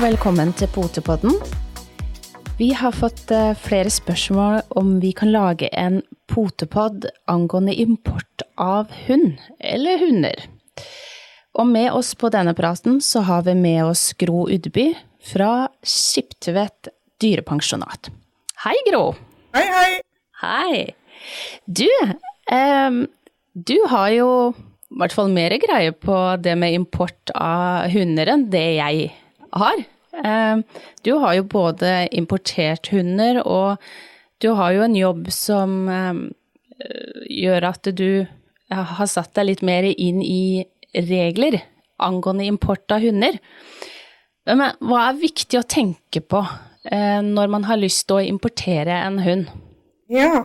Og velkommen til Potepodden. Vi har fått eh, flere spørsmål om vi kan lage en potepod angående import av hund, eller hunder. Og med oss på denne praten så har vi med oss Gro Udby fra Skiptvet dyrepensjonat. Hei, Gro. Hei, hei. Hei. Du, eh, du har jo i hvert fall mer greie på det med import av hunder enn det jeg har. Du har jo både importert hunder, og du har jo en jobb som eh, gjør at du har satt deg litt mer inn i regler angående import av hunder. Men hva er viktig å tenke på eh, når man har lyst til å importere en hund? Ja,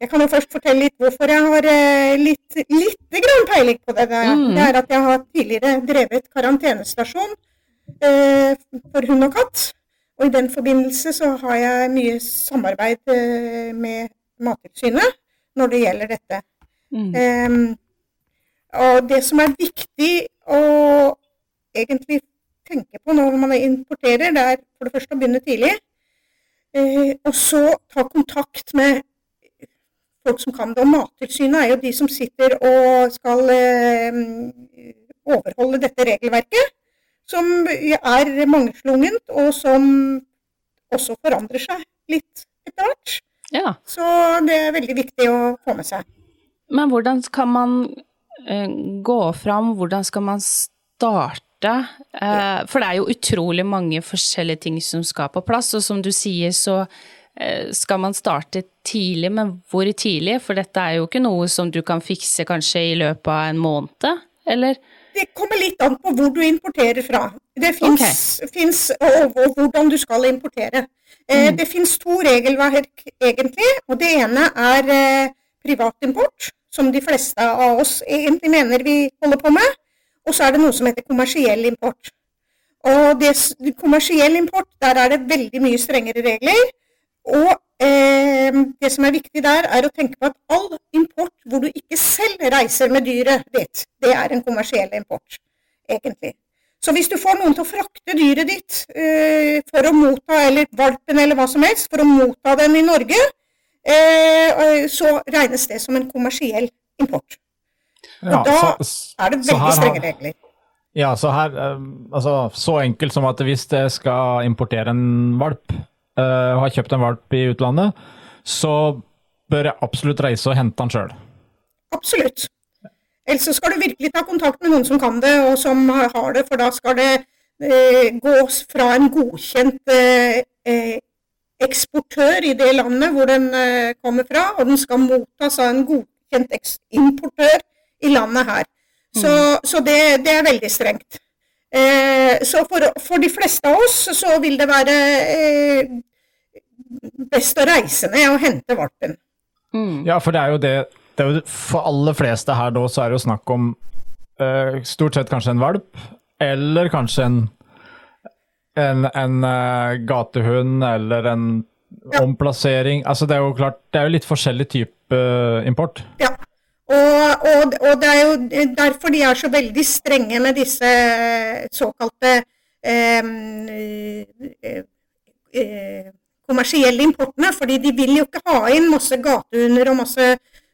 jeg kan jo først fortelle litt hvorfor jeg har eh, litt, lite grann peiling på det. Mm. det er at jeg har tidligere drevet karantenestasjon eh, for hund og katt. Og i den forbindelse så har jeg mye samarbeid eh, med Mattilsynet når det gjelder dette. Mm. Em, og det som er viktig å egentlig tenke på når man importerer, det er for det første å begynne tidlig. Eh, og så ta kontakt med folk som kan det. Og Mattilsynet er jo de som sitter og skal eh, overholde dette regelverket. Som er mangslungent, og som også forandrer seg litt etter hvert. Ja, Så det er veldig viktig å få med seg. men hvordan skal man eh, gå fram, hvordan skal man starte? Eh, for det er jo utrolig mange forskjellige ting som skal på plass, og som du sier så eh, skal man starte tidlig, men hvor tidlig? For dette er jo ikke noe som du kan fikse kanskje i løpet av en måned, eller? Det kommer litt an på hvor du importerer fra. Det fins og, og hvordan du skal importere. Eh, Mm. Det fins to regelverk egentlig. og Det ene er eh, privatimport, som de fleste av oss egentlig mener vi holder på med. Og så er det noe som heter kommersiell import. Og det, kommersiell import, der er det veldig mye strengere regler. Og eh, det som er viktig der, er å tenke på at all import hvor du ikke reiser med dyret ditt, det er en kommersiell import, egentlig. Så hvis du får noen til å frakte dyret ditt eh, for å motta, eller valpen eller hva som helst, for å motta den i Norge, eh, så regnes det som en kommersiell import. Ja, Og da så- er det veldig strenge regler. Ja, så her eh, Altså, så enkelt som at hvis jeg skal importere en valp, eh, og har kjøpt en valp i utlandet, så bør jeg absolutt reise og hente den sjøl. Absolutt. Ellers så skal du virkelig ta kontakt med noen som kan det, og som har det, for da skal det eh, gås fra en godkjent eh, eh, eksportør i det landet hvor den eh, kommer fra, og den skal mottas av en godkjent importør i landet her. Så, så det, det er veldig strengt. Eh, så for, for de fleste av oss så vil det være eh, best å reise ned og hente valpen. Mm. Ja, for det er jo det, det er jo, For aller fleste her da, så er det jo snakk om uh, stort sett kanskje en valp, eller kanskje en en, en uh, gatehund eller en Ja. omplassering. Altså det er jo klart, det er jo litt forskjellig type uh, import. Ja. Og, og, og det er jo derfor de er så veldig strenge med disse såkalte kommersielle importene. fordi de vil jo ikke ha inn masse gatehunder og masse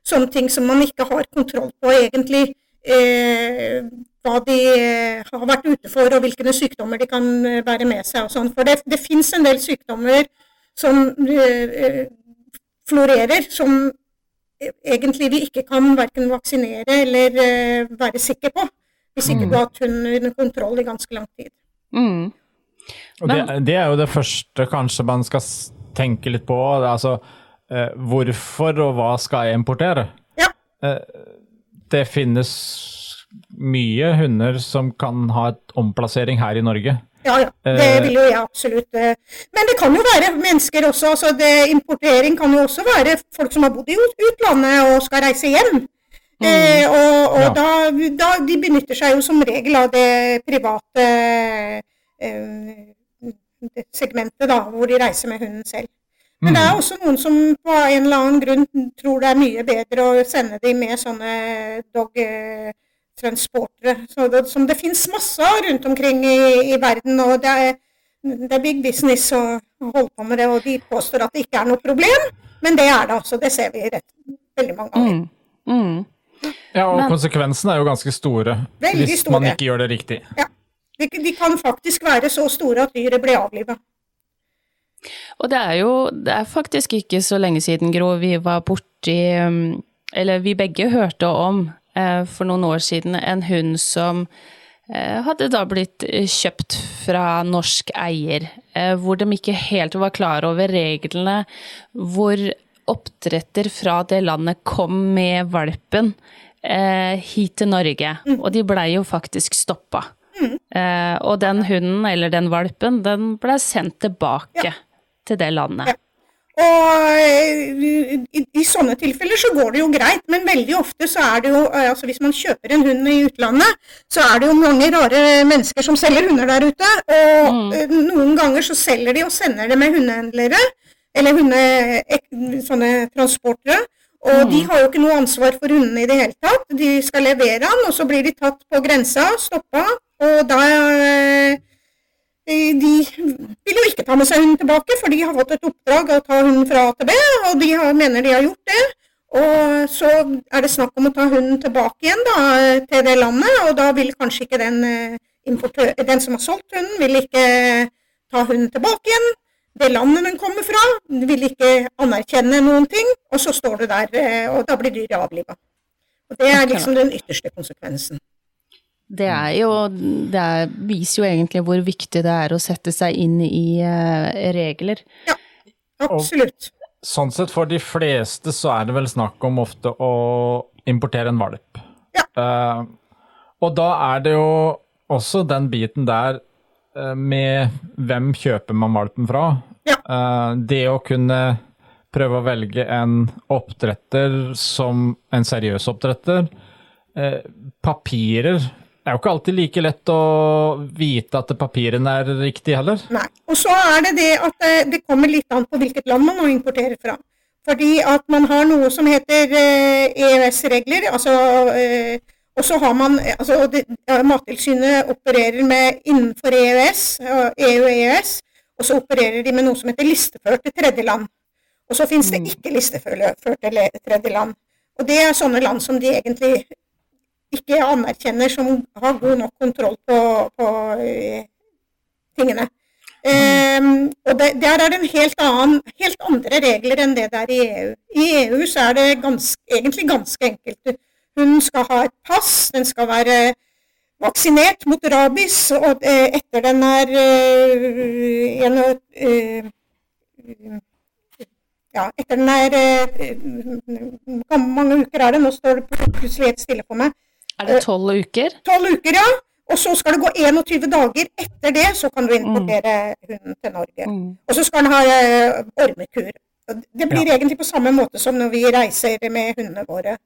sånne ting som man ikke har kontroll på egentlig. Eh, hva de eh, har vært ute for og hvilke sykdommer de kan eh, bære med seg. og sånn. For det, det fins en del sykdommer som eh, eh, florerer, som egentlig vi ikke kan verken vaksinere eller eh, være sikre på. Hvis ikke Mm. du har hatt hunden under kontroll i ganske lang tid. Mm. Og Men- det, det er jo det første kanskje man skal tenke litt på. Det altså eh, hvorfor og hva skal jeg importere? Ja. Eh, det finnes mye hunder som kan ha et omplassering her i Norge. Ja, ja. Det Eh. vil jo jeg absolutt. eh. Men det kan jo være mennesker også. altså det, Importering kan jo også være folk som har bodd i utlandet og skal reise hjem. Eh, og og Ja. da, da De benytter seg jo som regel av det private eh, segmentet, da, hvor de reiser med hunden selv. Men det er også noen som på en eller annen grunn tror det er mye bedre å sende dem med sånne dog eh. Så det, som det finnes masse av rundt omkring i, i verden. og det er, det er big business å holde på med det, og de påstår at det ikke er noe problem. Men det er det altså. Det ser vi rett, veldig mange ganger. Mm. Mm. Ja, og Men- konsekvensene er jo ganske store hvis store. man ikke gjør det riktig. De, de kan faktisk være så store at dyret blir avliva. Og det er jo det er faktisk ikke så lenge siden, Gro, vi var borti um, Eller vi begge hørte om eh, for noen år siden en hund som eh, hadde da blitt eh, kjøpt fra norsk eier, hvor de ikke helt var klar over reglene, hvor oppdretter fra det landet kom med valpen hit til Norge, og de blei jo faktisk stoppa. Eh, og den hunden, eller den valpen, den blei sendt tilbake til det landet. Ja. Og eh, i, i sånne tilfeller så går det jo greit, men veldig ofte så er det jo eh, altså Hvis man kjøper en hund i utlandet, så er det jo mange rare mennesker som selger hunder der ute. Og mm. noen ganger så selger de og sender det med hundehendlere, eller hunde, sånne transportere. Og de har jo ikke noe ansvar for hundene i det hele tatt. De skal levere den, og så blir de tatt på grensa, stoppa, og da eh, de vil jo ikke ta med seg hunden tilbake, for de har fått et oppdrag å ta hunden fra A til B, og de har, mener de har gjort det. Og så er det snakk om å ta hunden tilbake igjen da, til det landet, og da vil kanskje ikke den, eh, den som har solgt hunden, vil ikke ta hunden tilbake igjen. Det landet den kommer fra, vil ikke anerkjenne noen ting, og så står du der, eh, og da blir dyret avliva. Det er liksom den ytterste konsekvensen. Det er jo Det er, viser jo egentlig hvor viktig det er å sette seg inn i uh, regler. Absolutt. Sånn sett for de fleste så er det vel snakk om ofte å importere en valp. Ja. Uh, og da er det jo også den biten der uh, med hvem kjøper man valpen fra. Ja. Eh, det å kunne prøve å velge en oppdretter som en seriøs oppdretter. Eh, papirer det er jo ikke alltid like lett å vite at papirene er riktige heller. Nei. Og så er det det at det, det kommer litt an på hvilket land man nå importerer fra. Fordi at man har noe som heter eh, EØS-regler. altså eh, og så har man, altså det, ja, Mattilsynet opererer med innenfor EØS, EU-EØS, og så opererer de med noe som heter listeførte tredjeland. Og så finnes det ikke listeførte tredjeland. Og det er sånne land som de egentlig ikke anerkjenner som har god nok kontroll på, på eh, tingene. Um, og det, der er det en helt, annen, helt andre regler enn det det er i EU. I EU så er det ganske, egentlig ganske enkelt. Hun skal ha et pass, den skal være vaksinert mot rabies, og eh, etter den er eh, en, ja, etter den er eh, Hvor mange uker er det? Nå står det plutselig helt stille for meg. Er det tolv uker? Tolv uker, ja. Og så skal det gå 21 dager etter det, så kan du importere hunden til Norge. Mm. Og så skal den ha uh, ormekur. Det blir Ja. egentlig på samme måte som når vi reiser med hundene våre.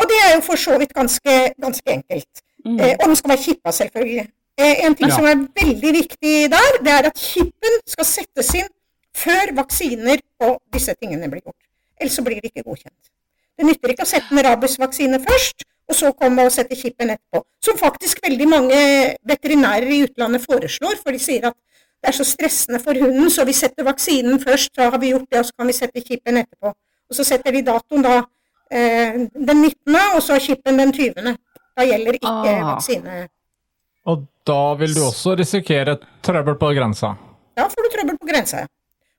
Og det er jo for så vidt ganske, ganske enkelt. Mm. Eh, og den skal være kippa, selvfølgelig. Eh, en ting Ja. som er veldig viktig der, det er at kippen skal settes inn før vaksiner på disse tingene blir gjort. Ellers så blir det ikke godkjent. Det nytter ikke å sette en rabiesvaksine først, og så komme og sette kippen etterpå. Som faktisk veldig mange veterinærer i utlandet foreslår, for de sier at det er så stressende for hunden, så vi setter vaksinen først, så har vi gjort det, og så kan vi sette kippen etterpå. Og så setter vi datoen da eh, den 19., og så kippen den 20. Da gjelder ikke Ah. vaksine. Og da vil du også risikere trøbbel på grensa. Da får du trøbbel på grensa, ja.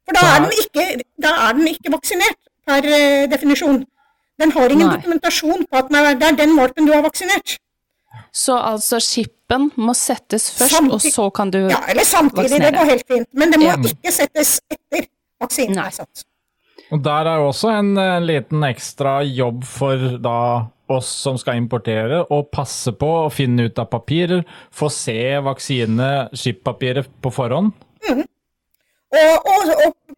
For da er den ikke, da er den ikke vaksinert per eh, definisjon. Den har ingen Nei. dokumentasjon på at det er den valpen du har vaksinert. Så altså skippen må settes først, samtidig, og så kan du vaksinere? Ja, eller samtidig, det går helt fint. Men det må Ja. ikke settes etter vaksinen er satt. Og der er jo også en en, liten ekstra jobb for da oss som skal importere, å passe på å finne ut av papirer, få se vaksine, skippapiret på forhånd. Og, og,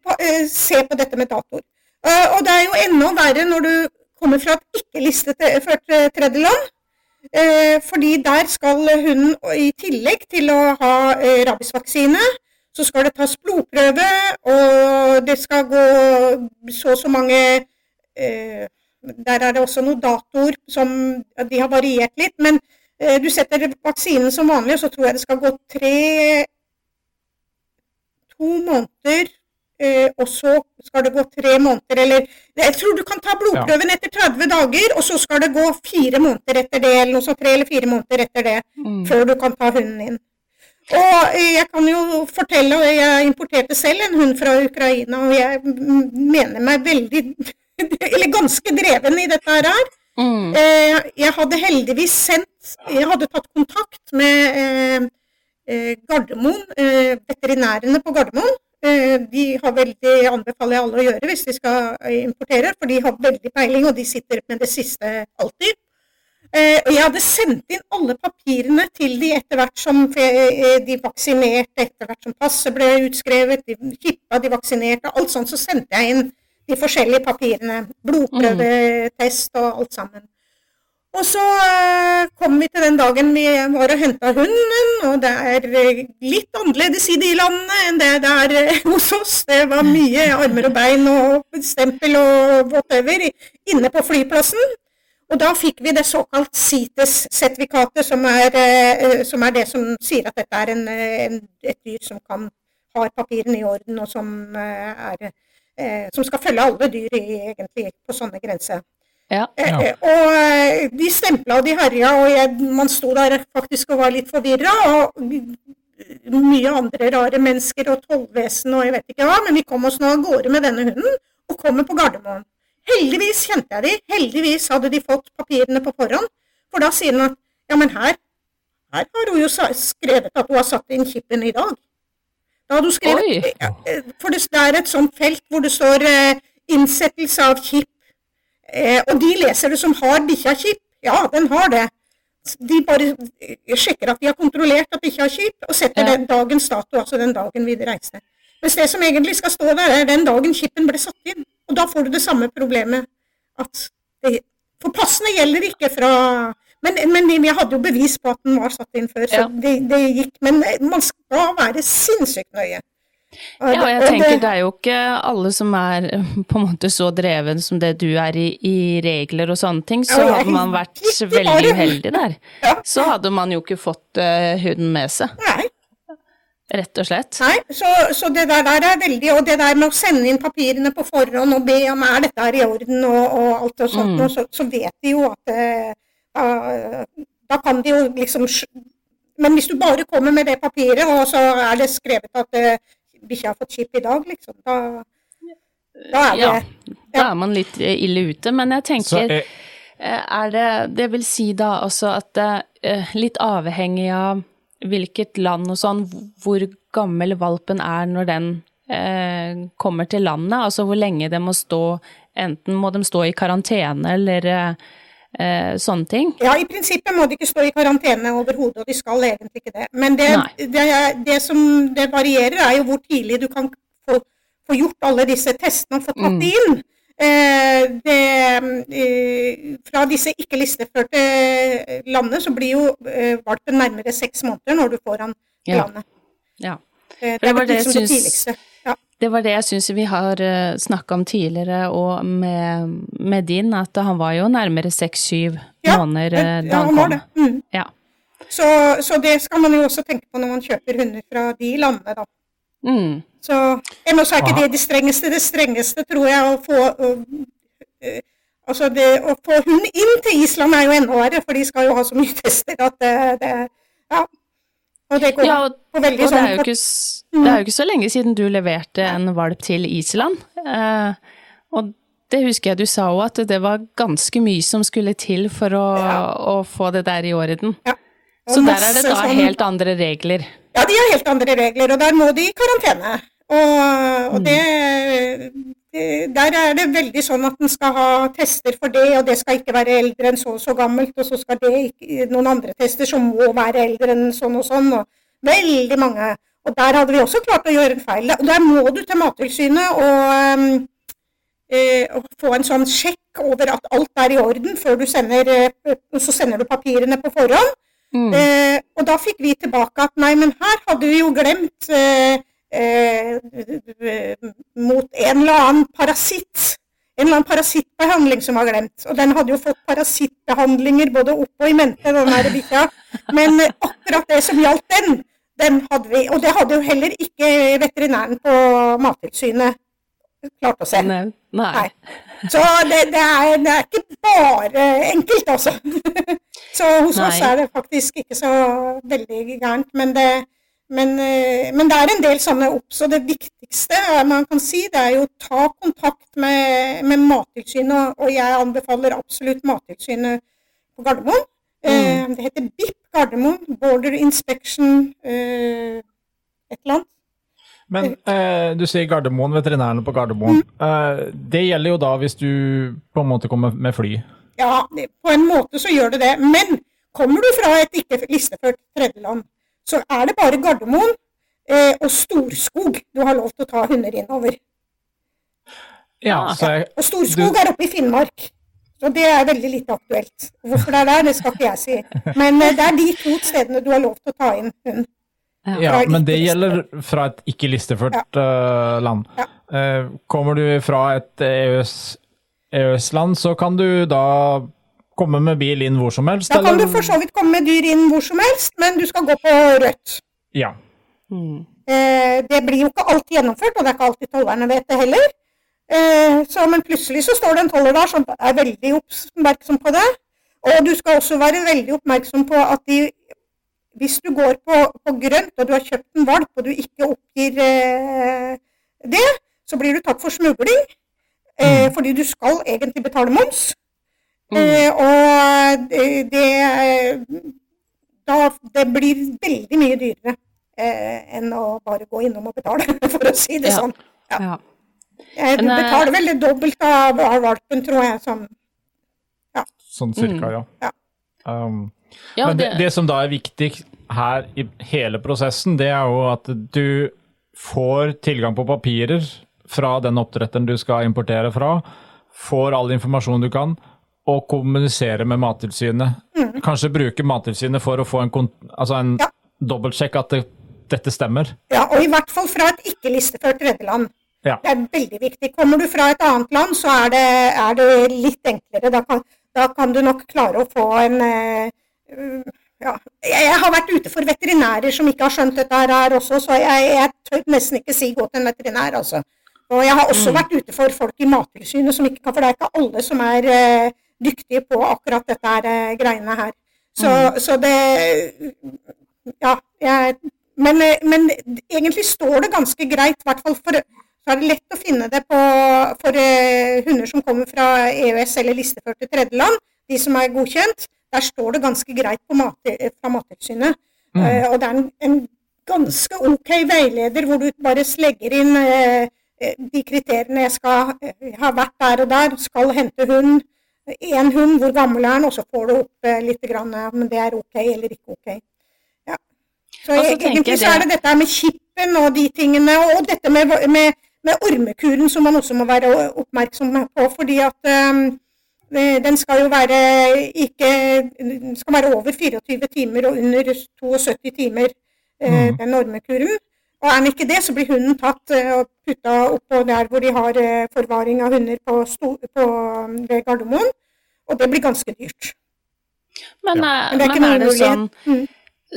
og eh, se på dette med datoer. Eh, og det er jo enda verre når du kommer fra et ikke-listeført eh, tredjeland. Eh, fordi der skal hunden, i tillegg til å ha eh, rabiesvaksine, så skal det tas blodprøve, og det skal gå så og så mange eh, Der er det også noen datoer som De har variert litt, men Eh, Du setter vaksinen som vanlig, og så tror jeg det skal gå tre To måneder, eh, og så skal det gå tre måneder, eller Jeg tror du kan ta blodprøven etter 30 dager, og så skal det gå fire måneder etter det, eller noe sånt, tre eller fire måneder etter det, Mm. før du kan ta hunden inn. Og eh, jeg kan jo fortelle, og jeg importerte selv en hund fra Ukraina, og jeg mener meg veldig, eller ganske dreven i dette her. Mm. Eh, jeg hadde heldigvis sendt Jeg hadde tatt kontakt med eh, eh, Gardermoen, eh, veterinærene på Gardermoen. Eh, de har veldig, anbefaler alle å gjøre hvis de skal eh, importere, for de har veldig peiling, og de sitter med det siste alltid. Eh, og jeg hadde sendt inn alle papirene til de etter hvert som de vaksinerte, etter hvert som passet ble utskrevet, de kippa, de vaksinerte, alt sånt. Så sendte jeg inn de forskjellige papirene. Blodprøvetest og alt sammen. Og så eh, kom vi til den dagen vi var og henta hunden, og det er eh, litt annerledes i de landene enn det det er eh, hos oss. Det var mye armer og bein og stempel og whatever inne på flyplassen. Og da fikk vi det såkalt CITES-sertifikatet, som, som er det som sier at dette er en, en, et dyr som kan, har papirene i orden, og som, er, som skal følge alle dyr i, egentlig på sånne grenser. Ja. Eh, Ja. eh, Og eh, de stempla og de herja, og jeg, man sto der faktisk og var litt forvirra. Og mye andre rare mennesker og tollvesen og jeg vet ikke hva. Men vi kom oss nå av gårde med denne hunden og kommer på Gardermoen. Heldigvis kjente jeg de. Heldigvis hadde de fått papirene på forhånd. For da sier han at ja, men her, her har hun jo skrevet at hun har satt inn chipen i dag. Da hadde hun skrevet Oi. eh, For det er et sånt felt hvor det står eh, 'innsettelse av chip'. Eh, og de leser det som 'har bikkja chip'? Ja, den har det. De bare eh, sjekker at de har kontrollert at bikkja har chip, og setter Ja. den dagens dato, altså den dagen vi reiste. Mens det som egentlig skal stå der, er den dagen chipen ble satt inn. Og da får du det samme problemet. At det, for passene gjelder ikke fra men, men vi hadde jo bevis på at den var satt inn før, så Ja. det, det gikk. Men man skal være sinnssykt nøye. Ja, og jeg tenker det- er jo ikke alle som er eh, på en måte så dreven som det du er i, i regler og sånne ting, så hadde man vært veldig uheldig der. Så hadde man jo ikke fått uh, hunden med seg, Nei, rett og slett. nei så, så det der, er veldig Og det der med å sende inn papirene på forhånd og be om er dette her i orden og, og alt og sånt, Mm. og så, så vet de jo at uh, da, kan de jo liksom Men hvis du bare kommer med det papiret, og så er det skrevet at uh, bikkja har fått chip i dag, liksom, da, da er det Ja, da er man litt ille ute, men jeg tenker eh, Eh, Er det Det vil si da også at eh, litt avhengig av hvilket land og sånn, hvor gammel valpen er når den eh, kommer til landet, altså hvor lenge det må stå Enten må de stå i karantene eller eh, sånne ting. Ja, i prinsippet må de ikke stå i karantene overhodet, og de skal egentlig ikke det. Men det, det, det som det varierer, er jo hvor tidlig du kan få, få gjort alle disse testene og få tatt Mm. inn. Eh, det, eh, fra disse ikke-listeførte landene så blir jo eh, valpen nærmere seks måneder når du får han til Ja. landet. Ja. Eh, det var er det jeg syns- Ja. Det var det jeg syns vi har uh, snakka om tidligere, og med, med din, at han var jo nærmere seks-syv Ja, måneder da han da ja, han var kom. det. Mm. Ja. Så, så det skal man jo også tenke på når man kjøper hunder fra de landene, da. Mm. Så så er ikke Aha. det det strengeste. Det strengeste tror jeg å få å, øh, Altså det å få hund inn til Island er jo enda verre, for de skal jo ha så mye tester at det, det Ja. Og det går Ja, og, på og veldig det er, sånn jo ikke, s- det er jo ikke så lenge siden du leverte en valp til Island. Eh, og det husker jeg du sa òg, at det var ganske mye som skulle til for å, å få det der i orden. Ja. Så der er det da sånn- helt andre regler. Ja, de har helt andre regler, og der må de i karantene. Og, og det, det Der er det veldig sånn at en skal ha tester for det, og det skal ikke være eldre enn så og så gammelt, og så skal det ikke Noen andre tester som må være eldre enn sånn og sånn, og veldig mange. Og der hadde vi også klart å gjøre en feil. Og der må du til Mattilsynet og, eh, og få en sånn sjekk over at alt er i orden, før du sender eh, Så sender du papirene på forhånd. Mm. Eh, og da fikk vi tilbake at nei, men her hadde vi jo glemt eh, eh, mot en eller annen parasitt. en eller annen parasittbehandling som var glemt. Og den hadde jo fått parasittbehandlinger både opp og i mente, den der bikkja. Men akkurat det som gjaldt den, den hadde vi. Og det hadde jo heller ikke veterinæren på Mattilsynet klart å se. Nei. Nei. Nei. Så det, det, er, det er ikke bare enkelt, altså. Så hos oss er det faktisk ikke så veldig gærent. Men det, men, eh, men det er en del sånne obs. Og det viktigste man kan si, det er jo å ta kontakt med, med Mattilsynet. Og jeg anbefaler absolutt Mattilsynet på Gardermoen. Mm. det heter BIP Gardermoen. Border Inspection eh, et eller annet. Men eh, du sier Gardermoen, veterinærene på Gardermoen. Eh, det gjelder jo da hvis du på en måte kommer med fly. Ja, på en måte så gjør det det. Men kommer du fra et ikke listeført tredjeland, så er det bare Gardermoen eh, og Storskog du har lov til å ta hunder innover. Ja, Ah. så jeg, Og Storskog er oppe i Finnmark. Så det er veldig lite aktuelt. Hvorfor det er der, det skal ikke jeg si. Men eh, det er de to stedene du har lov til å ta inn hund. ja, men det gjelder fra et ikke listeført eh, land. Ja. Uh, kommer du fra et EØS EØS-land, så kan du da komme med bil inn hvor som helst? Da kan du for så vidt komme med dyr inn hvor som helst, men du skal gå på rødt. Ja. Mm. Eh, det blir jo ikke alltid gjennomført, og det er ikke alltid tollerne vet det heller. Eh, så, men plutselig så står det en toller der som er veldig oppmerksom på det. Og du skal også være veldig oppmerksom på at de, hvis du går på, på grønt og du har kjøpt en valp og du ikke oppgir eh, det, så blir du tatt for smugling. Eh, Fordi du skal egentlig betale moms. Eh, og det, det, da, det blir veldig mye dyrere eh, enn å bare gå innom og betale, for å si det Ja. sånn. Ja. Ja. du Men, eh, betaler vel dobbelt av, av valpen, tror jeg. Som, Sånn cirka, ja. Ja. Um, Ja, Men det, det- det som da er viktig her i hele prosessen, det er jo at du får tilgang på papirer fra den oppdretteren du skal importere fra, får all informasjon du kan, og kommunisere med Mattilsynet. Kanskje bruke Mattilsynet for å få en, altså en Ja. dobbeltsjekk at det, dette stemmer. ja, og i hvert fall fra et ikke-listeført tredjeland. Ja. Det er veldig viktig. Kommer du fra et annet land, så er det, er det litt enklere. Da kan, da kan du nok klare å få en uh, ja. Jeg har vært ute for veterinærer som ikke har skjønt dette her også, så jeg, jeg tør nesten ikke si gå til en veterinær, altså. Og jeg har også vært ute for folk i Mattilsynet som ikke kan, for det er ikke alle som er eh, dyktige på akkurat dette her, eh, greiene her. Så, så det Ja, jeg men, eh, men egentlig står det ganske greit, i hvert fall for så er det lett å finne det på, for eh, hunder som kommer fra EØS eller listeførte tredjeland, de som er godkjent. Der står det ganske greit på mat, fra Mattilsynet. Eh, og det er en, en ganske ok veileder hvor du bare slegger inn eh, de kriteriene jeg skal ha vært der og der, skal hente hund, én hund, hvor gammel er den, og så får du opp eh, litt grann, eh, om det er ok eller ikke ok. Ja. Så jeg, egentlig så er det- det dette med kippen og de tingene, og dette med, med, med ormekuren som man også må være oppmerksom på, fordi at um, den skal jo være ikke skal være over 24 timer og under 72 timer, mm. den ormekuren. Og er den ikke det, så blir hunden tatt eh, og putta oppå der hvor de har eh, forvaring av hunder på, på ved Gardermoen. Og det blir ganske dyrt. Men, ja. Men det er ikke men er det sånn. Mm.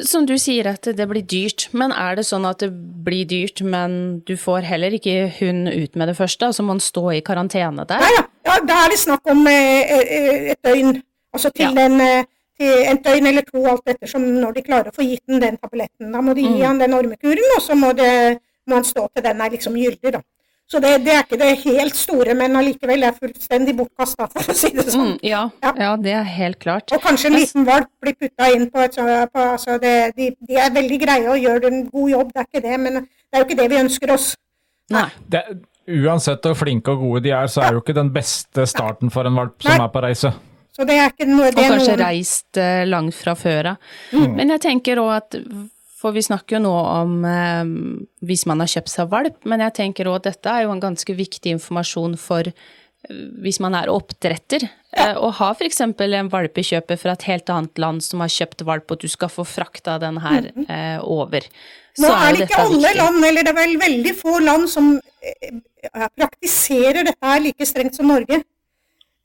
Som du sier at det blir dyrt, men er det sånn at det blir dyrt, men du får heller ikke hund ut med det første, altså må den stå i karantene der? Ja, ja. ja da er det snakk om eh, eh, et døgn. Altså til, Ja. den eh, til en døgn eller to, alt ettersom når de klarer å få gitt den den tabletten. Da må de gi Mm. han den ormekuren, og så må, det, må han stå til den er liksom gyldig, da. Så det, det er ikke det helt store, men allikevel er fullstendig bortkasta, for å si det sånn. Mm, ja, Ja. ja, det er helt klart. Og kanskje en liten valp blir putta inn på et sånt på, altså det, de, de er veldig greie og gjør en god jobb, det er ikke det, men det er jo ikke det vi ønsker oss. Nei. Det, uansett hvor flinke og gode de er, så er jo ikke den beste starten for en valp som Nei. er på reise. Så det er ikke noe Og det er kanskje noen- reist eh, langt fra før av. Mm. Men jeg tenker òg at For vi snakker jo nå om eh, hvis man har kjøpt seg valp, men jeg tenker òg at dette er jo en ganske viktig informasjon for hvis man er oppdretter, ja. og har f.eks. en valpekjøper fra et helt annet land som har kjøpt valp, og du skal få frakta den her eh, over. Nå Så er det ikke alle viktig. land, eller det er vel veldig få land som eh, praktiserer dette her like strengt som Norge.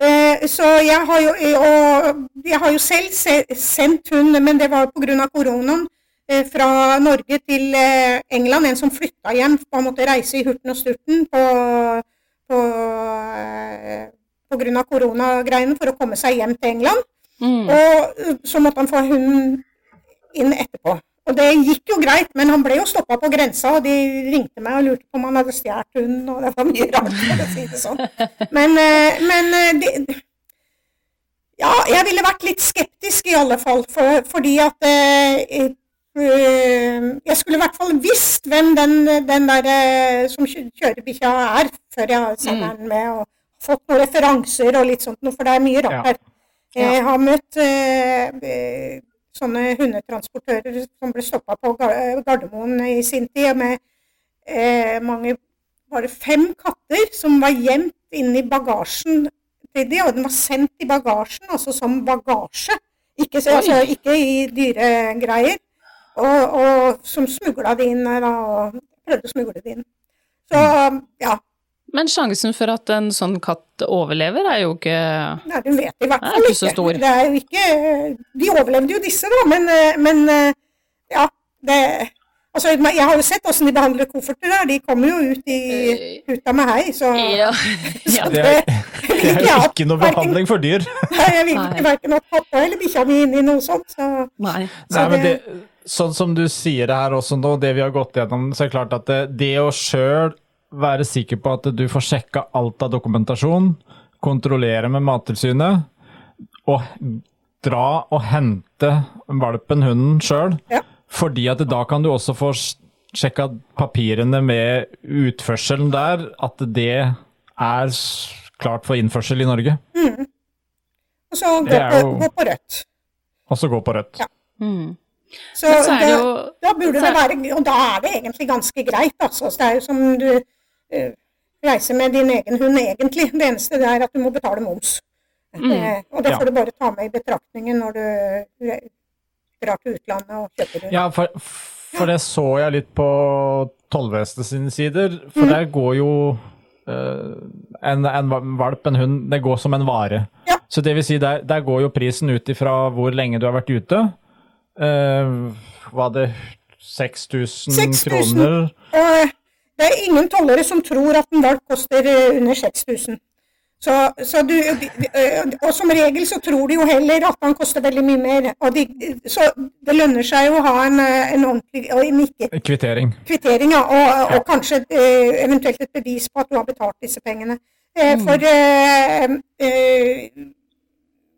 Eh, Så jeg har jo, og jeg har jo selv se, sendt hund, men det var pga. koronaen, eh, fra Norge til eh, England. En som flytta hjem, og måtte reise i hurten og sturten på, på, eh, på grunn av koronagreiene for å komme seg hjem til England. Mm. Og eh, så måtte han få hunden inn etterpå. Og det gikk jo greit, men han ble jo stoppa på grensa, og de ringte meg og lurte på om han hadde stjålet hunden, og det var mye rart, for å si det sånn. Men, eh, men de, Ja, jeg ville vært litt skeptisk i alle fall, for, fordi at eh, eh, Jeg skulle i hvert fall visst hvem den, den der eh, som kjører bikkja er, før jeg sender den med, og fått noen referanser og litt sånt noe, for det er mye rart Ja. her. Jeg har møtt eh, eh, sånne hundetransportører som ble stoppa på Gardermoen i sin tid med eh, mange Bare fem katter som var gjemt inni bagasjen til de, og den var sendt i bagasjen, altså som bagasje. Ikke, altså, ikke i dyregreier. Og, og som smugla det inn da, og prøvde å smugle det inn. Så ja. Men sjansen for at en sånn katt overlever, er jo ikke Nei, du vet i hvert er fall ikke så stor. Det er jo ikke De overlevde jo disse, da, men, eh, men eh, ja. Det Altså, jeg har jo sett åssen de behandler kofferter der. De kommer jo ut i huta med hei, så Ja. ja. Det det er jo ikke noe behandling for dyr. Nei, jeg vil ikke verken at pappa eller bikkja mi inn i noe sånt. Så Nei. Nei, men det, det- sånn som du sier det her også nå, det vi har gått gjennom, så er det klart at det, det å sjøl være sikker på at du får sjekka alt av dokumentasjon, kontrollere med Mattilsynet, og dra og hente valpen, hunden, sjøl. Ja. Fordi at da kan du også få sjekka papirene med utførselen der, at det er klart for innførsel i Norge. og så gå, på, jo- gå på rødt. Og så gå på rødt. Mm. Så, så er det det- jo da burde så det være Og da er det egentlig ganske greit, altså. Så det er jo som du eh, reiser med din egen hund, egentlig. Det eneste det er at du må betale moms. Mm. Eh, og det Ja. får du bare ta med i betraktningen når du eh, drar til utlandet og kjøper hund. Ja, for, for det så jeg litt på tollvesenet sine sider. For Mm. der går jo en, en valp, en hund, det går som en vare. Ja. Så det vil si, der, der går jo prisen ut ifra hvor lenge du har vært ute. Uh, var det 6000 6000. kroner? Eh, det er ingen tollere som tror at en valp koster eh, under 6000. Så, så du, eh, og som regel så tror de jo heller at han koster veldig mye mer. De, så det lønner seg jo å ha en, eh, en ordentlig en ikke Kvittering. kvittering, ja, og, Ja. og kanskje eventuelt et bevis på at du har betalt disse pengene. Mm. For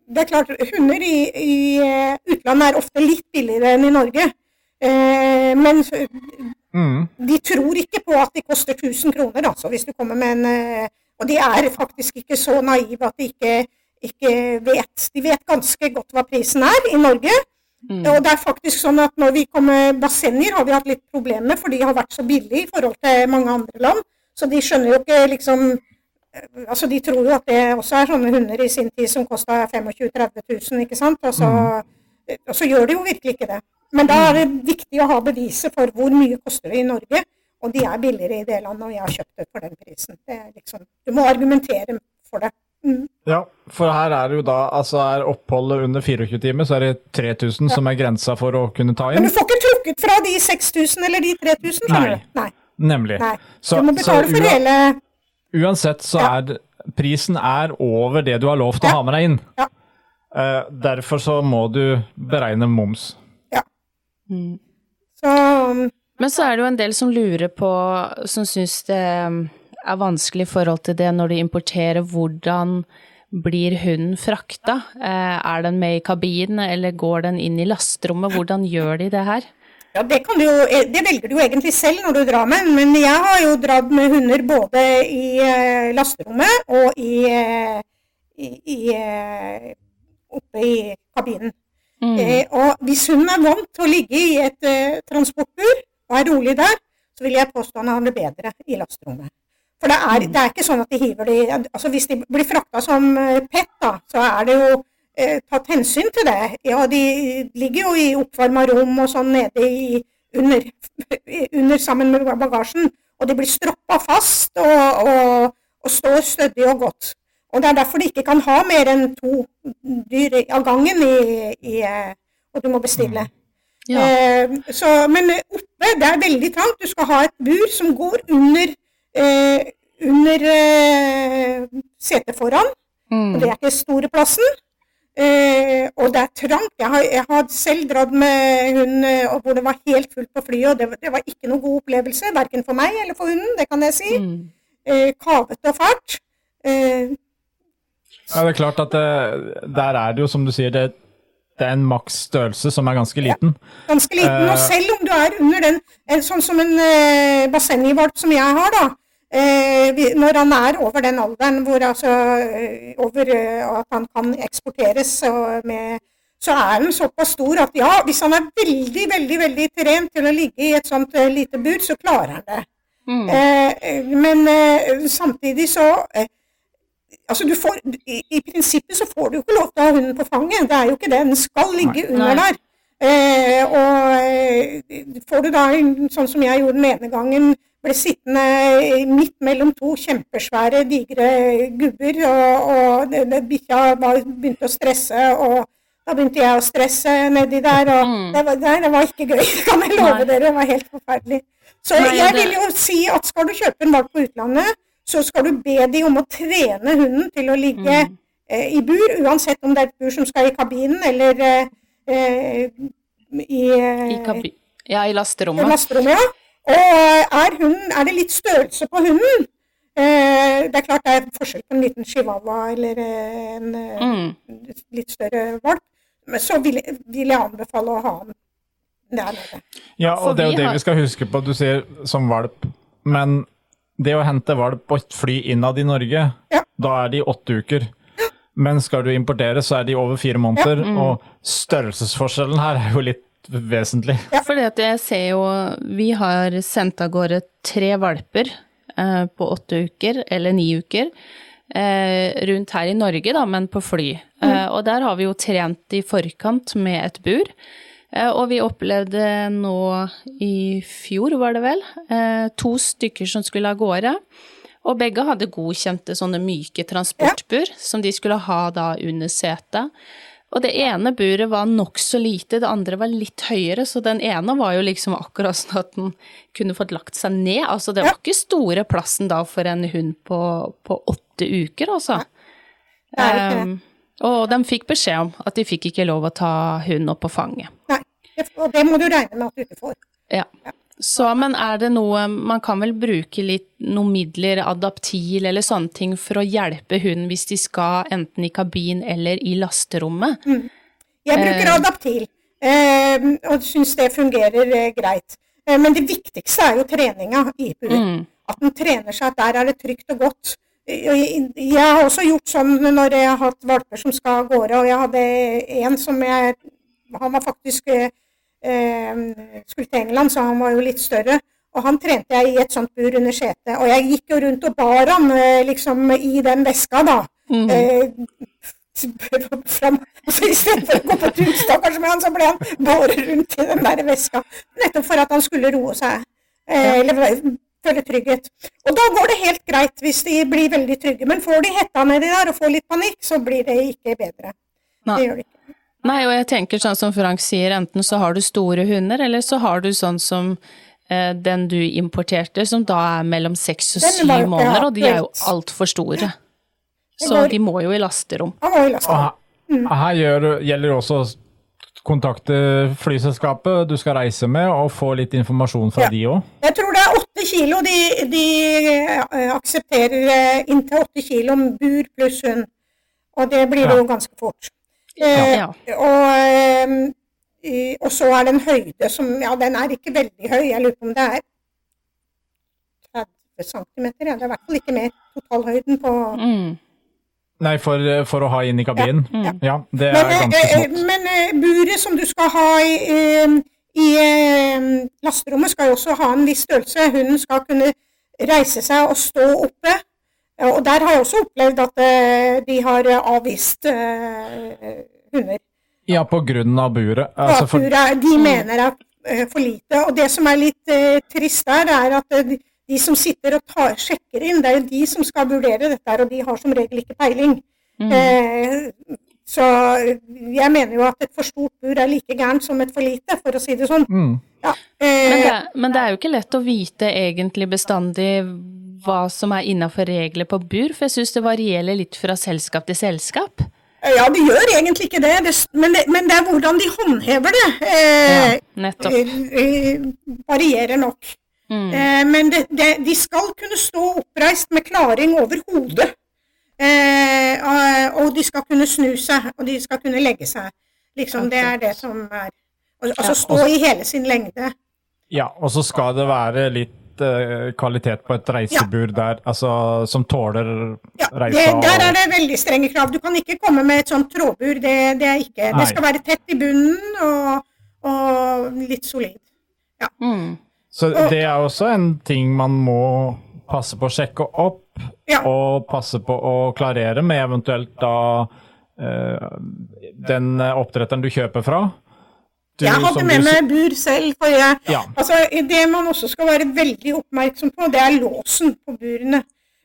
det er klart, hunder i, i utlandet er ofte litt billigere enn i Norge. Eh, men Mm. de tror ikke på at de koster 1000 kroner, altså, hvis du kommer med en eh, Og de er faktisk ikke så naive at de ikke, ikke vet. De vet ganske godt hva prisen er i Norge. Mm. Og det er faktisk sånn at når vi kom med bassenger, har vi hatt litt problemer, for de har vært så billige i forhold til mange andre land. Så de skjønner jo ikke liksom eh, Altså, de tror jo at det også er sånne hunder i sin tid som kosta 25 000-30 000, ikke sant. Og så, og så gjør de jo virkelig ikke det. Men da er det viktig å ha beviset for hvor mye koster det i Norge. Og de er billigere i det landet, og jeg har kjøpt det for den prisen. Det liksom, du må argumentere for det. Mm. Ja, for her er det jo da altså Er oppholdet under 24 timer, så er det 3000 som er grensa for å kunne ta inn. Men du får ikke trukket fra de 6000 eller de 3000, skjønner du. Nei. Nemlig. Nei. Så- du må betale så for hele Uansett så Ja. er prisen er over det du har lovt å Ja. ha med deg inn. Ja. Uh, derfor så må du beregne moms. Mm. Så um, Men så er det jo en del som lurer på, som syns det er vanskelig i forhold til det når de importerer, hvordan blir hunden frakta? Eh, Er den med i kabinen, eller går den inn i lasterommet? Hvordan gjør de det her? ja, det, kan du jo, det velger du jo egentlig selv når du drar med, men jeg har jo dratt med hunder både i eh, lasterommet og i, eh, i, i eh, oppe i kabinen. Mm. Eh, og hvis hun er vant til å ligge i et eh, transportbur og er rolig der, så vil jeg påstå han har det bedre i lasterommet. For det er, det er ikke sånn at de hiver de altså Hvis de blir frakta som eh, pet, da, så er det jo eh, tatt hensyn til det. Ja, de ligger jo i oppvarma rom og sånn nede i under, under sammen med bagasjen. Og de blir stroppa fast og, og, og står stødig og godt. Og Det er derfor de ikke kan ha mer enn to dyr av gangen, i, i, eh, og du må bestille. Ja. Eh, så, men oppe det er veldig trangt. Du skal ha et bur som går under, eh, under eh, setet foran. Mm. Og det er ikke store plassen. Eh, og det er trangt. Jeg har, jeg har selv dratt med hund eh, hvor det var helt fullt på flyet, og det, det var ikke noen god opplevelse. Verken for meg eller for hunden, det kan jeg si. Mm. Eh, kavete og fælt. Eh, Ja, det er klart at det, der er det jo, som du sier, det, det er en maks størrelse som er ganske liten. ganske liten. Eh. Og selv om du er under den, sånn som en eh, bassengvalp som jeg har, da. Eh, når han er over den alderen hvor altså eh, over eh, at han kan eksporteres og med så er han såpass stor at ja, hvis han er veldig, veldig veldig trent til å ligge i et sånt eh, lite bur, så klarer han det. Mm. Eh, men eh, samtidig så eh, Altså, du får, i, I prinsippet så får du jo ikke lov til å ha hunden på fanget. Det er jo ikke det. Den skal ligge under Nei. der. Eh, og eh, får du da en- sånn som jeg gjorde den ene gangen, ble sittende midt mellom to kjempesvære, digre gubber, og, og det- det- bikkja var- begynte å stresse, og da begynte jeg å stresse nedi der, og Mm. det, var, nei, det var ikke gøy, kan jeg love Nei. dere. Det var helt forferdelig. Så Nei, jeg det- vil jo si at skal du kjøpe en valp på utlandet, så skal du be de om å trene hunden til å ligge Mm. eh, i bur, uansett om det er et bur som skal i kabinen eller eh, eh, i, eh, I, kabi ja, i i lasterommet. lasterommet. Ja. Og eh, er, hunden, er det litt størrelse på hunden? Eh, det er klart det er forskjell på en liten chihuahua eller eh, en eh, Mm. litt større valp, men så vil, vil jeg anbefale å ha den der nede. Ja, og det er jo det vi skal huske på. Du sier som valp, men det å hente valp på et fly innad i Norge, Ja. da er de åtte uker. Men skal du importere, så er de over fire måneder. Mm. Og størrelsesforskjellen her er jo litt vesentlig. Fordi at jeg ser jo Vi har sendt av gårde tre valper eh, på åtte uker, eller ni uker, eh, rundt her i Norge, da, men på fly. Eh, og der har vi jo trent i forkant med et bur. Eh, og vi opplevde nå i fjor, var det vel, eh, to stykker som skulle av gårde. Og begge hadde godkjente sånne myke transportbur, som de skulle ha da under setet. Og det ene buret var nokså lite, det andre var litt høyere, så den ene var jo liksom akkurat sånn at den kunne fått lagt seg ned. Altså det var ikke store plassen da for en hund på, på åtte uker, altså. det er ikke det. Ehm, og de fikk beskjed om at de fikk ikke lov å ta hunden opp på fanget. Nei, og det må du regne med at du ikke får. Ja. Så, men er det noe Man kan vel bruke litt noen midler, adaptil eller sånne ting, for å hjelpe hunden hvis de skal enten i kabin eller i lasterommet? Jeg bruker Eh. adaptil, eh, og syns det fungerer eh, greit. Eh, men det viktigste er jo treninga i bur. Mm. At den trener seg at der er det trygt og godt. Jeg, har også gjort sånn når jeg har hatt valper som skal av gårde, og jeg hadde en som jeg Han var faktisk eh, skulle til England, så han var jo litt større. Og han trente jeg i et sånt bur under setet. Og jeg gikk jo rundt og bar han eh, liksom i den veska, da. Mm. Eh, fram, altså Istedenfor å gå på tur, stakkars med han, så ble han båret rundt i den der veska. Nettopp for at han skulle roe seg. Eh, eller føle trygghet. Og da går det helt greit hvis de blir veldig trygge. Men får de hetta nedi der og får litt panikk, så blir det ikke bedre. Nei. Det gjør det ikke. Nei, og jeg tenker sånn som Frank sier, enten så har du store hunder, eller så har du sånn som eh, den du importerte, som da er mellom seks og syv måneder, og de er jo altfor store. Så de må jo i lasterom. Lastet. her, her gjør, gjelder det også å kontakte flyselskapet du skal reise med, og få litt informasjon fra Ja. de òg. Jeg tror det er kilo de, de eh, aksepterer eh, inntil åtte kilo bur pluss hund. Og det blir det jo ganske fort. Ja, Ja. Og, eh, og så er det en høyde som Ja, den er ikke veldig høy. Jeg lurer på om det er 30 cm. Ja. Det er i hvert fall ikke mer totalhøyden på Mm. Nei, for, for å ha inn i kabinen. Ja. Ja, det er men, ganske eh, smått. men eh, buret som du skal ha i, eh, i eh, lasterommet, skal jo også ha en viss størrelse. Hunden skal kunne reise seg og stå oppe. Og der har jeg også opplevd at eh, de har avvist eh, hunder. Ja, av buret. Altså for, de mener er eh, for lite. Og det som er litt eh, trist der, er at eh, de, de som sitter og tar, sjekker inn, det er jo de som skal vurdere dette, og de har som regel ikke peiling. Mm. Eh, så jeg mener jo at et for stort bur er like gærent som et for lite, for å si det sånn. mm, Ja. Men Eh, det, men det er jo ikke lett å vite egentlig bestandig hva som er innafor regler på bur, for jeg syns det varierer litt fra selskap til selskap. ja, det gjør egentlig ikke det, det men, det, men det er hvordan de håndhever det. Eh, Nettopp. eh, eh, varierer nok. Mm. Eh, men det, det, de skal kunne stå oppreist med klaring over hodet. Eh, og- og de skal kunne snu seg, og de skal kunne legge seg. Liksom, Det er det som er Altså stå i hele sin lengde. ja, og så skal det være litt eh, kvalitet på et reisebur der, altså som tåler Ja, det, der er det veldig strenge krav. Du kan ikke komme med et sånt trådbur. Det, det er ikke. Nei. Det skal være tett i bunnen og, og litt solid. Mm. Så det er også en ting man må passe på å sjekke opp, Ja. og passe på å klarere med eventuelt da eh, den oppdretteren du kjøper fra. Du, Jeg hadde med meg bur selv. for jeg, Ja. altså, Det man også skal være veldig oppmerksom på, det er låsen på burene.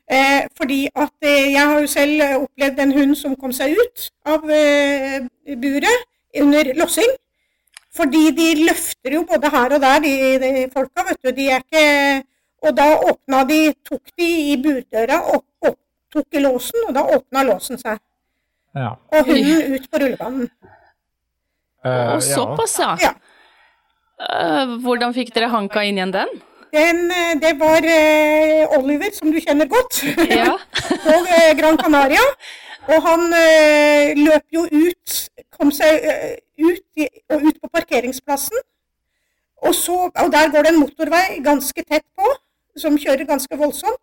Eh, fordi at eh, Jeg har jo selv opplevd en hund som kom seg ut av eh, buret under lossing. Fordi de løfter jo både her og der, de, de folka. vet du, de er ikke, Og da åpna de, tok de i burdøra og, og tok i låsen, og da åpna låsen seg. Ja. Og hunden ut på rullebanen. Uh, Og såpass, ja. Ja. Uh, hvordan fikk dere hanka inn igjen den? Den, eh, det var uh, Oliver, som du kjenner godt, Ja. på eh, Gran Canaria. Og han eh, løp jo ut, kom seg eh, ut, i, og ut på parkeringsplassen. Og, så, og der går det en motorvei ganske tett på, som kjører ganske voldsomt.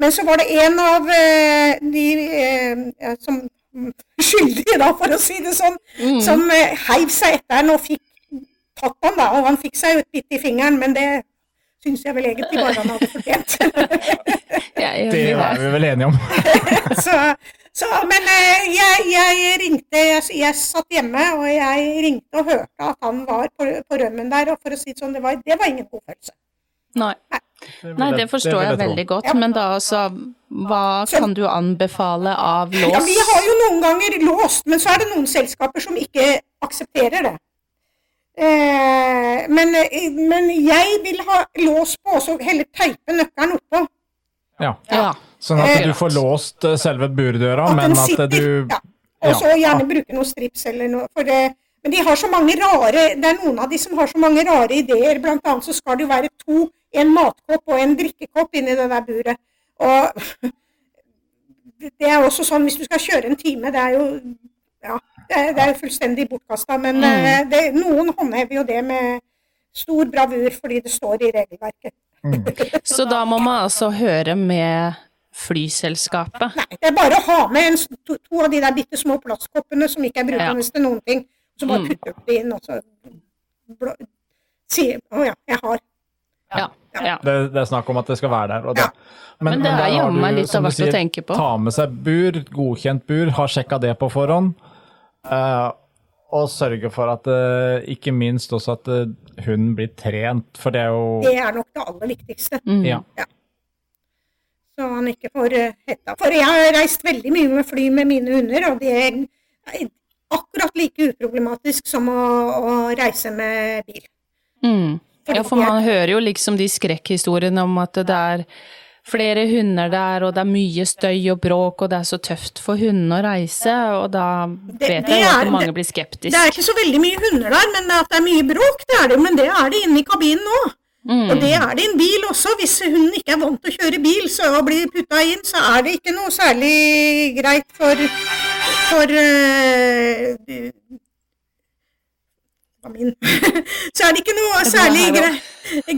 Men så var det en av eh, de eh, som skyldige, da, for å si det sånn, Mm. som eh, heiv seg etter han og fikk tatt han da. Og han fikk seg jo et bitt i fingeren, men det syns jeg vel egentlig bare han hadde fortjent. Det er vi vel enige om. så, så, men eh, jeg, jeg ringte jeg, jeg satt hjemme, og jeg ringte og hørte at han var på, på rømmen der. Og for å si det sånn, det var, det var ingen god følelse. Nei. Nei, det forstår jeg veldig godt, Ja. men da altså Hva kan du anbefale av lås? Ja, vi har jo noen ganger låst, men så er det noen selskaper som ikke aksepterer det. Eh, men, men jeg vil ha lås på, og så heller teipe nøkkelen oppå. Ja. Ja. Sånn at du Eh, får låst eh, selve burdøra, men at du ja. Og så ja. gjerne bruke noe strips eller noe. For det, men de har så mange rare Det er noen av de som har så mange rare ideer. Blant annet så skal det jo være to, en matkopp og en drikkekopp inni det der buret. Og det er også sånn hvis du skal kjøre en time, det er jo ja, det er, det er jo fullstendig bortkasta. Men Mm. eh, det, noen håndhever jo det med stor bravur fordi det står i regelverket. Så da må man altså høre med flyselskapet. Nei, det er bare å ha med en, to, to av de der bitte små plastkoppene som ikke er brukende til noen ting. Så bare putter du opp de inn, og så blå, sier Å ja, jeg har. Ja. ja. det, det er snakk om at det skal være der. Og det. Ja. Men det er jammen meg litt av hvert å tenke på. Ta med seg bur, godkjent bur, ha sjekka det på forhånd. Uh, og sørge for at uh, ikke minst også at uh, hunden blir trent, for det er jo Det er nok det aller viktigste. Mm. Ja. Så han ikke får hetta. For jeg har reist veldig mye med fly med mine hunder, og det akkurat like uproblematisk som å, å reise med bil. Mm. Ja, for man hører jo liksom de skrekkhistoriene om at det er flere hunder der, og det er mye støy og bråk, og det er så tøft for hundene å reise, og da vet det jeg jo at mange blir skeptiske. Det er ikke så veldig mye hunder der, men at det er mye bråk, det er det. Men det er det inne i kabinen nå. Mm. Og det er det i en bil også. Hvis hunden ikke er vant til å kjøre bil så og blir putta inn, så er det ikke noe særlig greit for, for uh, min. så er det ikke noe særlig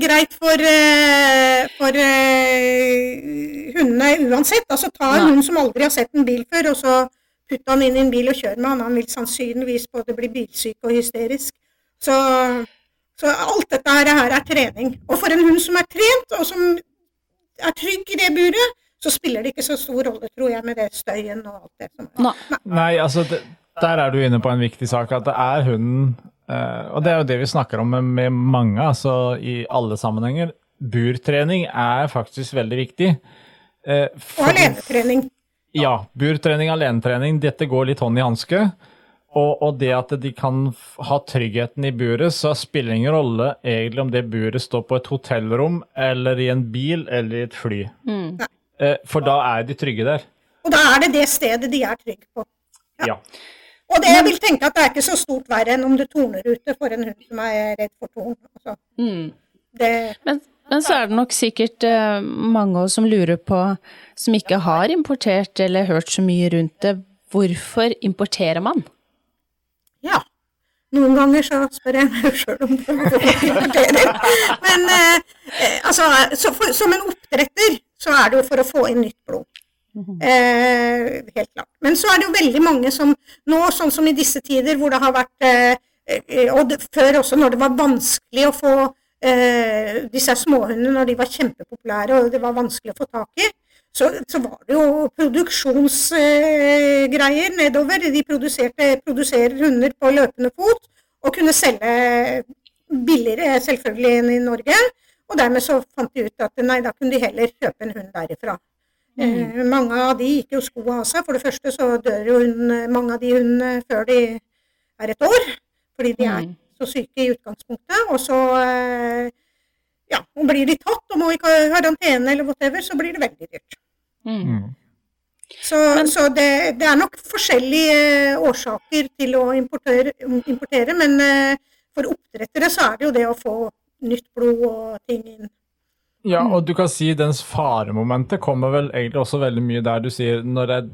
greit, for, øh, for øh, hundene uansett. Altså ta en hund som aldri har sett en bil før, og så putte han inn i en bil og kjøre med han. Han vil sannsynligvis både bli bilsyk og hysterisk. Så så alt dette her er, her er trening. Og for en hund som er trent, og som er trygg i det buret, så spiller det ikke så stor rolle, tror jeg, med det støyen og alt det som er. Nei, Nei, altså, det, der er du inne på en viktig sak, at det er hunden eh, Og det er jo det vi snakker om med, med mange, altså i alle sammenhenger. Burtrening er faktisk veldig viktig. Eh, Og alenetrening. Ja, burtrening, alenetrening, dette går litt hånd i hanske. Og, og det at de kan ha tryggheten i buret, så spiller det ingen rolle egentlig om det buret står på et hotellrom, eller i en bil, eller i et fly. Eh, For da er de trygge der. Og da er det det stedet de er trygge på. Ja. Og det jeg vil tenke at det er ikke så stort verre enn om det torner ute for en hund som er redd for torn. Altså, mm. det, Men, men så er det nok sikkert uh, mange som lurer på, som ikke har importert eller hørt så mye rundt det, hvorfor importerer man? ja. Noen ganger så spør jeg meg sjøl om det. Men eh, eh, altså, så for, som en oppdretter så er det jo for å få inn nytt blod. Eh, helt klart. Men så er det jo veldig mange som nå, sånn som i disse tider hvor det har vært eh, eh, Og det, før også, når det var vanskelig å få eh, disse småhundene når de var kjempepopulære og det var vanskelig å få tak i, så, så var det jo produksjonsgreier eh, nedover. De produserer hunder på løpende fot og kunne selge billigere selvfølgelig enn i Norge. Og dermed så fant de ut at nei, da kunne de heller kjøpe en hund derifra. Eh, mange av de gikk jo skoa av seg. For det første så dør jo hun, mange av de hundene før de er et år. Fordi de er Mm. så syke i utgangspunktet. Og så eh, ja, og blir de tatt og må i karantene eller whatever, så blir det veldig dyrt. Mm. Så, så det, det er nok forskjellige eh, årsaker til å importere, importere men eh, for oppdrettere så er det jo det å få nytt blod og ting inn. Ja, og du kan si dens faremomentet kommer vel egentlig også veldig mye der du sier når det er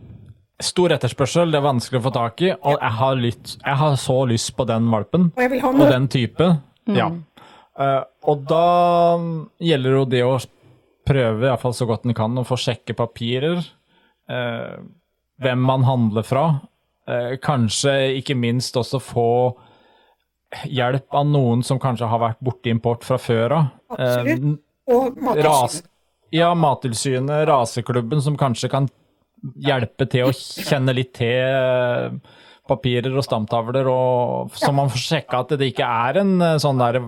stor etterspørsel, det er vanskelig å få tak i, og jeg har, litt, jeg har så lyst på den valpen Og jeg vil ha og den type. Ja. Uh, og da gjelder det jo det å prøve, i fall så godt en kan, å få sjekke papirer. Uh, hvem man handler fra. Uh, kanskje ikke minst også få hjelp av noen som kanskje har vært borti import fra før av. Absolutt. Eh, og ras, mattilsynet. ja, Mattilsynet, raseklubben, som kanskje kan hjelpe til å kjenne litt til eh, papirer og stamtavler, og, så man får sjekka at det ikke er en eh, sånn der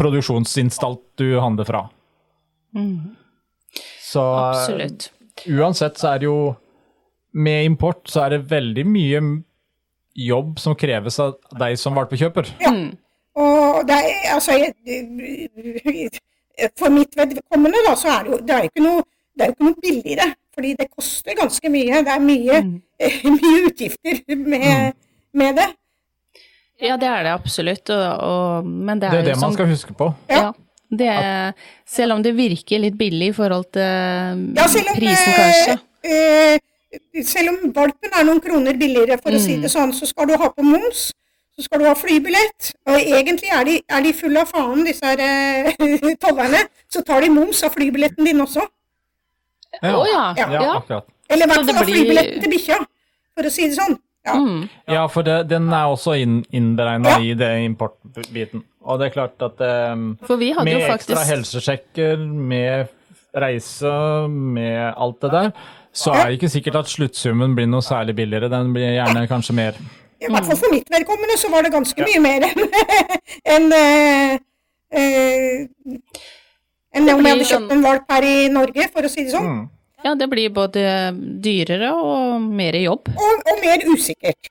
produksjonsinstalt du handler fra. Så eh, Absolutt. uansett så er det jo Med import så er det veldig mye jobb som kreves av deg som valpekjøper. Og det er, altså, jeg, for mitt vedkommende da, så er det jo, det er jo ikke noe, det er jo ikke noe billigere. Fordi det koster ganske mye. Det er mye, mye utgifter med, med det. Ja, det er det absolutt, og, og, men det er, Det er det man som skal huske på. Ja. Det er, selv om det virker litt billig i forhold til Ja, om, prisen, eh, kanskje. eh, selv om valpen er noen kroner billigere, for å si Mm. det sånn, så skal du ha på moms. Så skal du ha flybillett. Og egentlig er de, er de fulle av faen, disse her eh, tollerne. Så tar de moms av flybilletten din også. Å ja. Ja. Ja, ja. akkurat. Eller i hvert det fall av blir- flybilletten til bikkja, for å si det sånn. Ja. Mm. Ja, for det, den er også inn, innberegna Ja. i det importbiten. Og det er klart at eh, For vi hadde med jo faktisk ekstra helsesjekker, med reise, med alt det der, så er det ikke sikkert at sluttsummen blir noe særlig billigere. Den blir gjerne kanskje mer. I hvert fall for mitt vedkommende så var det ganske mye mer enn enn, eh, eh, om jeg hadde kjøpt sånn- en valp her i Norge, for å si det sånn. Mm. Ja, det blir både dyrere og mer jobb. Og, og mer usikkert.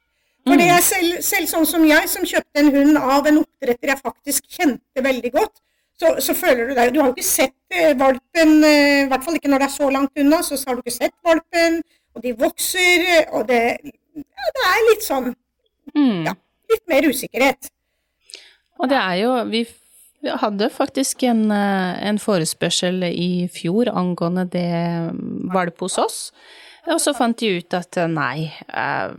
For det er selv, selv sånn som jeg, som kjøpte en hund av en oppdretter jeg faktisk kjente veldig godt, så, så føler du deg Du har jo ikke sett eh, valpen, eh, i hvert fall ikke når det er så langt unna, så har du ikke sett valpen, og de vokser, og det, ja, det er litt sånn Mm. Ja. litt mer usikkerhet. Og det er jo Vi hadde faktisk en, eh, en forespørsel i fjor angående det mm, valp hos oss. Og så fant de ut at eh, nei, eh,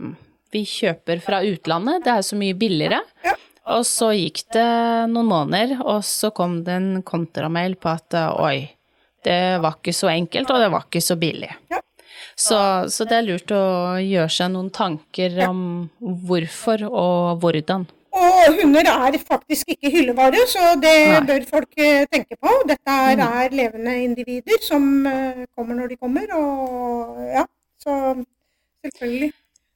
vi kjøper fra utlandet, det er så mye billigere. Ja. Og så gikk det noen måneder, og så kom det en kontramail på at eh, oi, det var ikke så enkelt, og det var ikke så billig. Så, så det er lurt å gjøre seg noen tanker om hvorfor og hvordan. Og hunder er faktisk ikke hyllevare, så det Nei. bør folk eh, tenke på. Dette er, Mm. er levende individer som eh, kommer når de kommer, og ja. Så selvfølgelig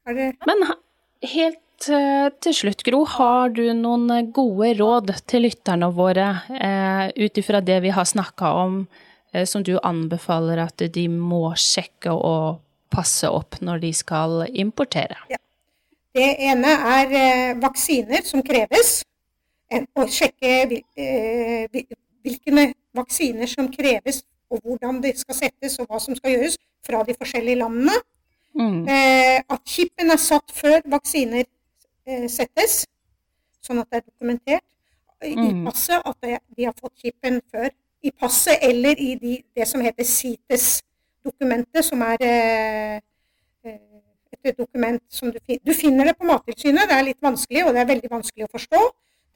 er det Men helt til slutt, Gro, har du noen eh, gode råd til lytterne våre eh, ut ifra det vi har snakka om, eh, som du anbefaler at de må sjekke og passe opp når de skal importere? Det ene er eh, vaksiner som kreves. En, å sjekke hvil, eh, hvilke vaksiner som kreves, og hvordan det skal settes, og hva som skal gjøres fra de forskjellige landene. Mm. Eh, at chipen er satt før vaksiner eh, settes, sånn at det er dokumentert. I Mm. passet at de har fått chipen før. I passet eller i de, det som heter CITES-dokumentet, som er eh, eh, et dokument som du, fin- du finner det på Mattilsynet. Det er litt vanskelig, og det er veldig vanskelig å forstå.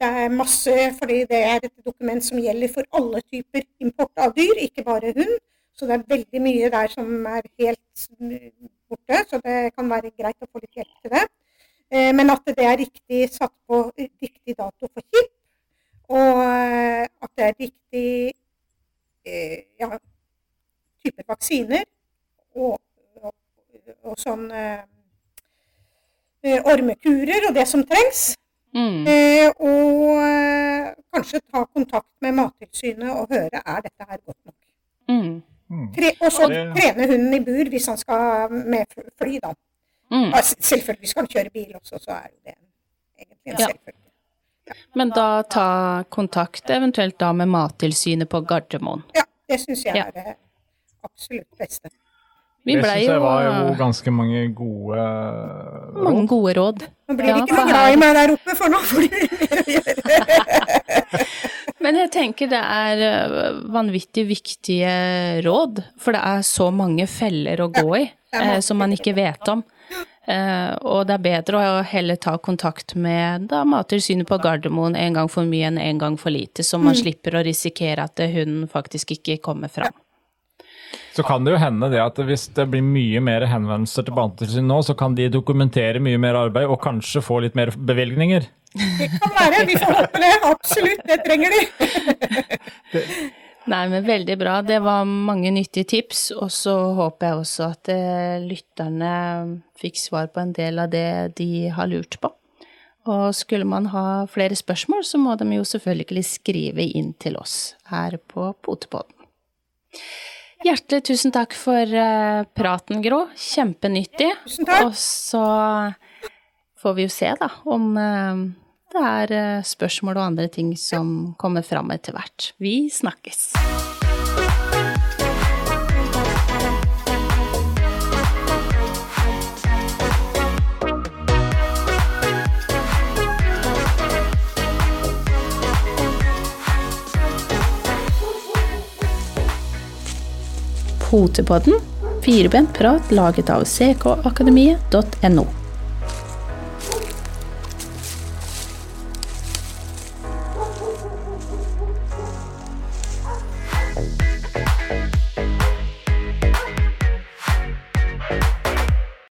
Det er masse, fordi det er et dokument som gjelder for alle typer import av dyr, ikke bare hund. Så det er veldig mye der som er helt mm, borte, så det kan være greit å få litt hjelp til det. Eh, Men at det er riktig satt på riktig dato for chip, og eh, at det er riktig eh, ja, type vaksiner, og, og, og sånn ormekurer og det som trengs. Mm. Eh, og eh, kanskje ta kontakt med Mattilsynet og høre er dette her godt nok. Mm. Mm. Tre, og så Det- trene hunden i bur hvis han skal med fly- fly, da. Mm. Ja, selvfølgelig skal du kjøre bil også, så er det egentlig en Ja. Men da ta kontakt eventuelt da med Mattilsynet på Gardermoen. Ja, det syns jeg Ja. er det absolutt beste. Vi det syns jeg var jo ganske mange gode råd. mange gode råd. Nå blir Ja, ikke noe glad i meg der oppe, for nå får de gjøre. Men jeg tenker det er eh, vanvittig viktige råd, for det er så mange feller å gå i er eh, som man ikke vet om. Eh, og det er bedre å heller ta kontakt med da, Mattilsynet på Gardermoen en gang for mye enn en gang for lite, så Mm. man slipper å risikere at hunden faktisk ikke kommer fram. Så kan det jo hende det at hvis det blir mye mer henvendelser til Mattilsynet nå, så kan de dokumentere mye mer arbeid og kanskje få litt mer bevilgninger. Det kan være. Vi får håpe det. Absolutt, det trenger de. Nei, men veldig bra. Det var mange nyttige tips, og så håper jeg også at eh, lytterne fikk svar på en del av det de har lurt på. Og skulle man ha flere spørsmål, så må de jo selvfølgelig skrive inn til oss her på Potepodden. Hjertelig tusen takk for eh, praten, Grå. Kjempenyttig. Tusen takk. Og så får vi jo se, da, om eh, det er eh, spørsmål og andre ting som kommer fram etter hvert. Vi snakkes. Potepodden, firebent prat laget av ckakademiet.no.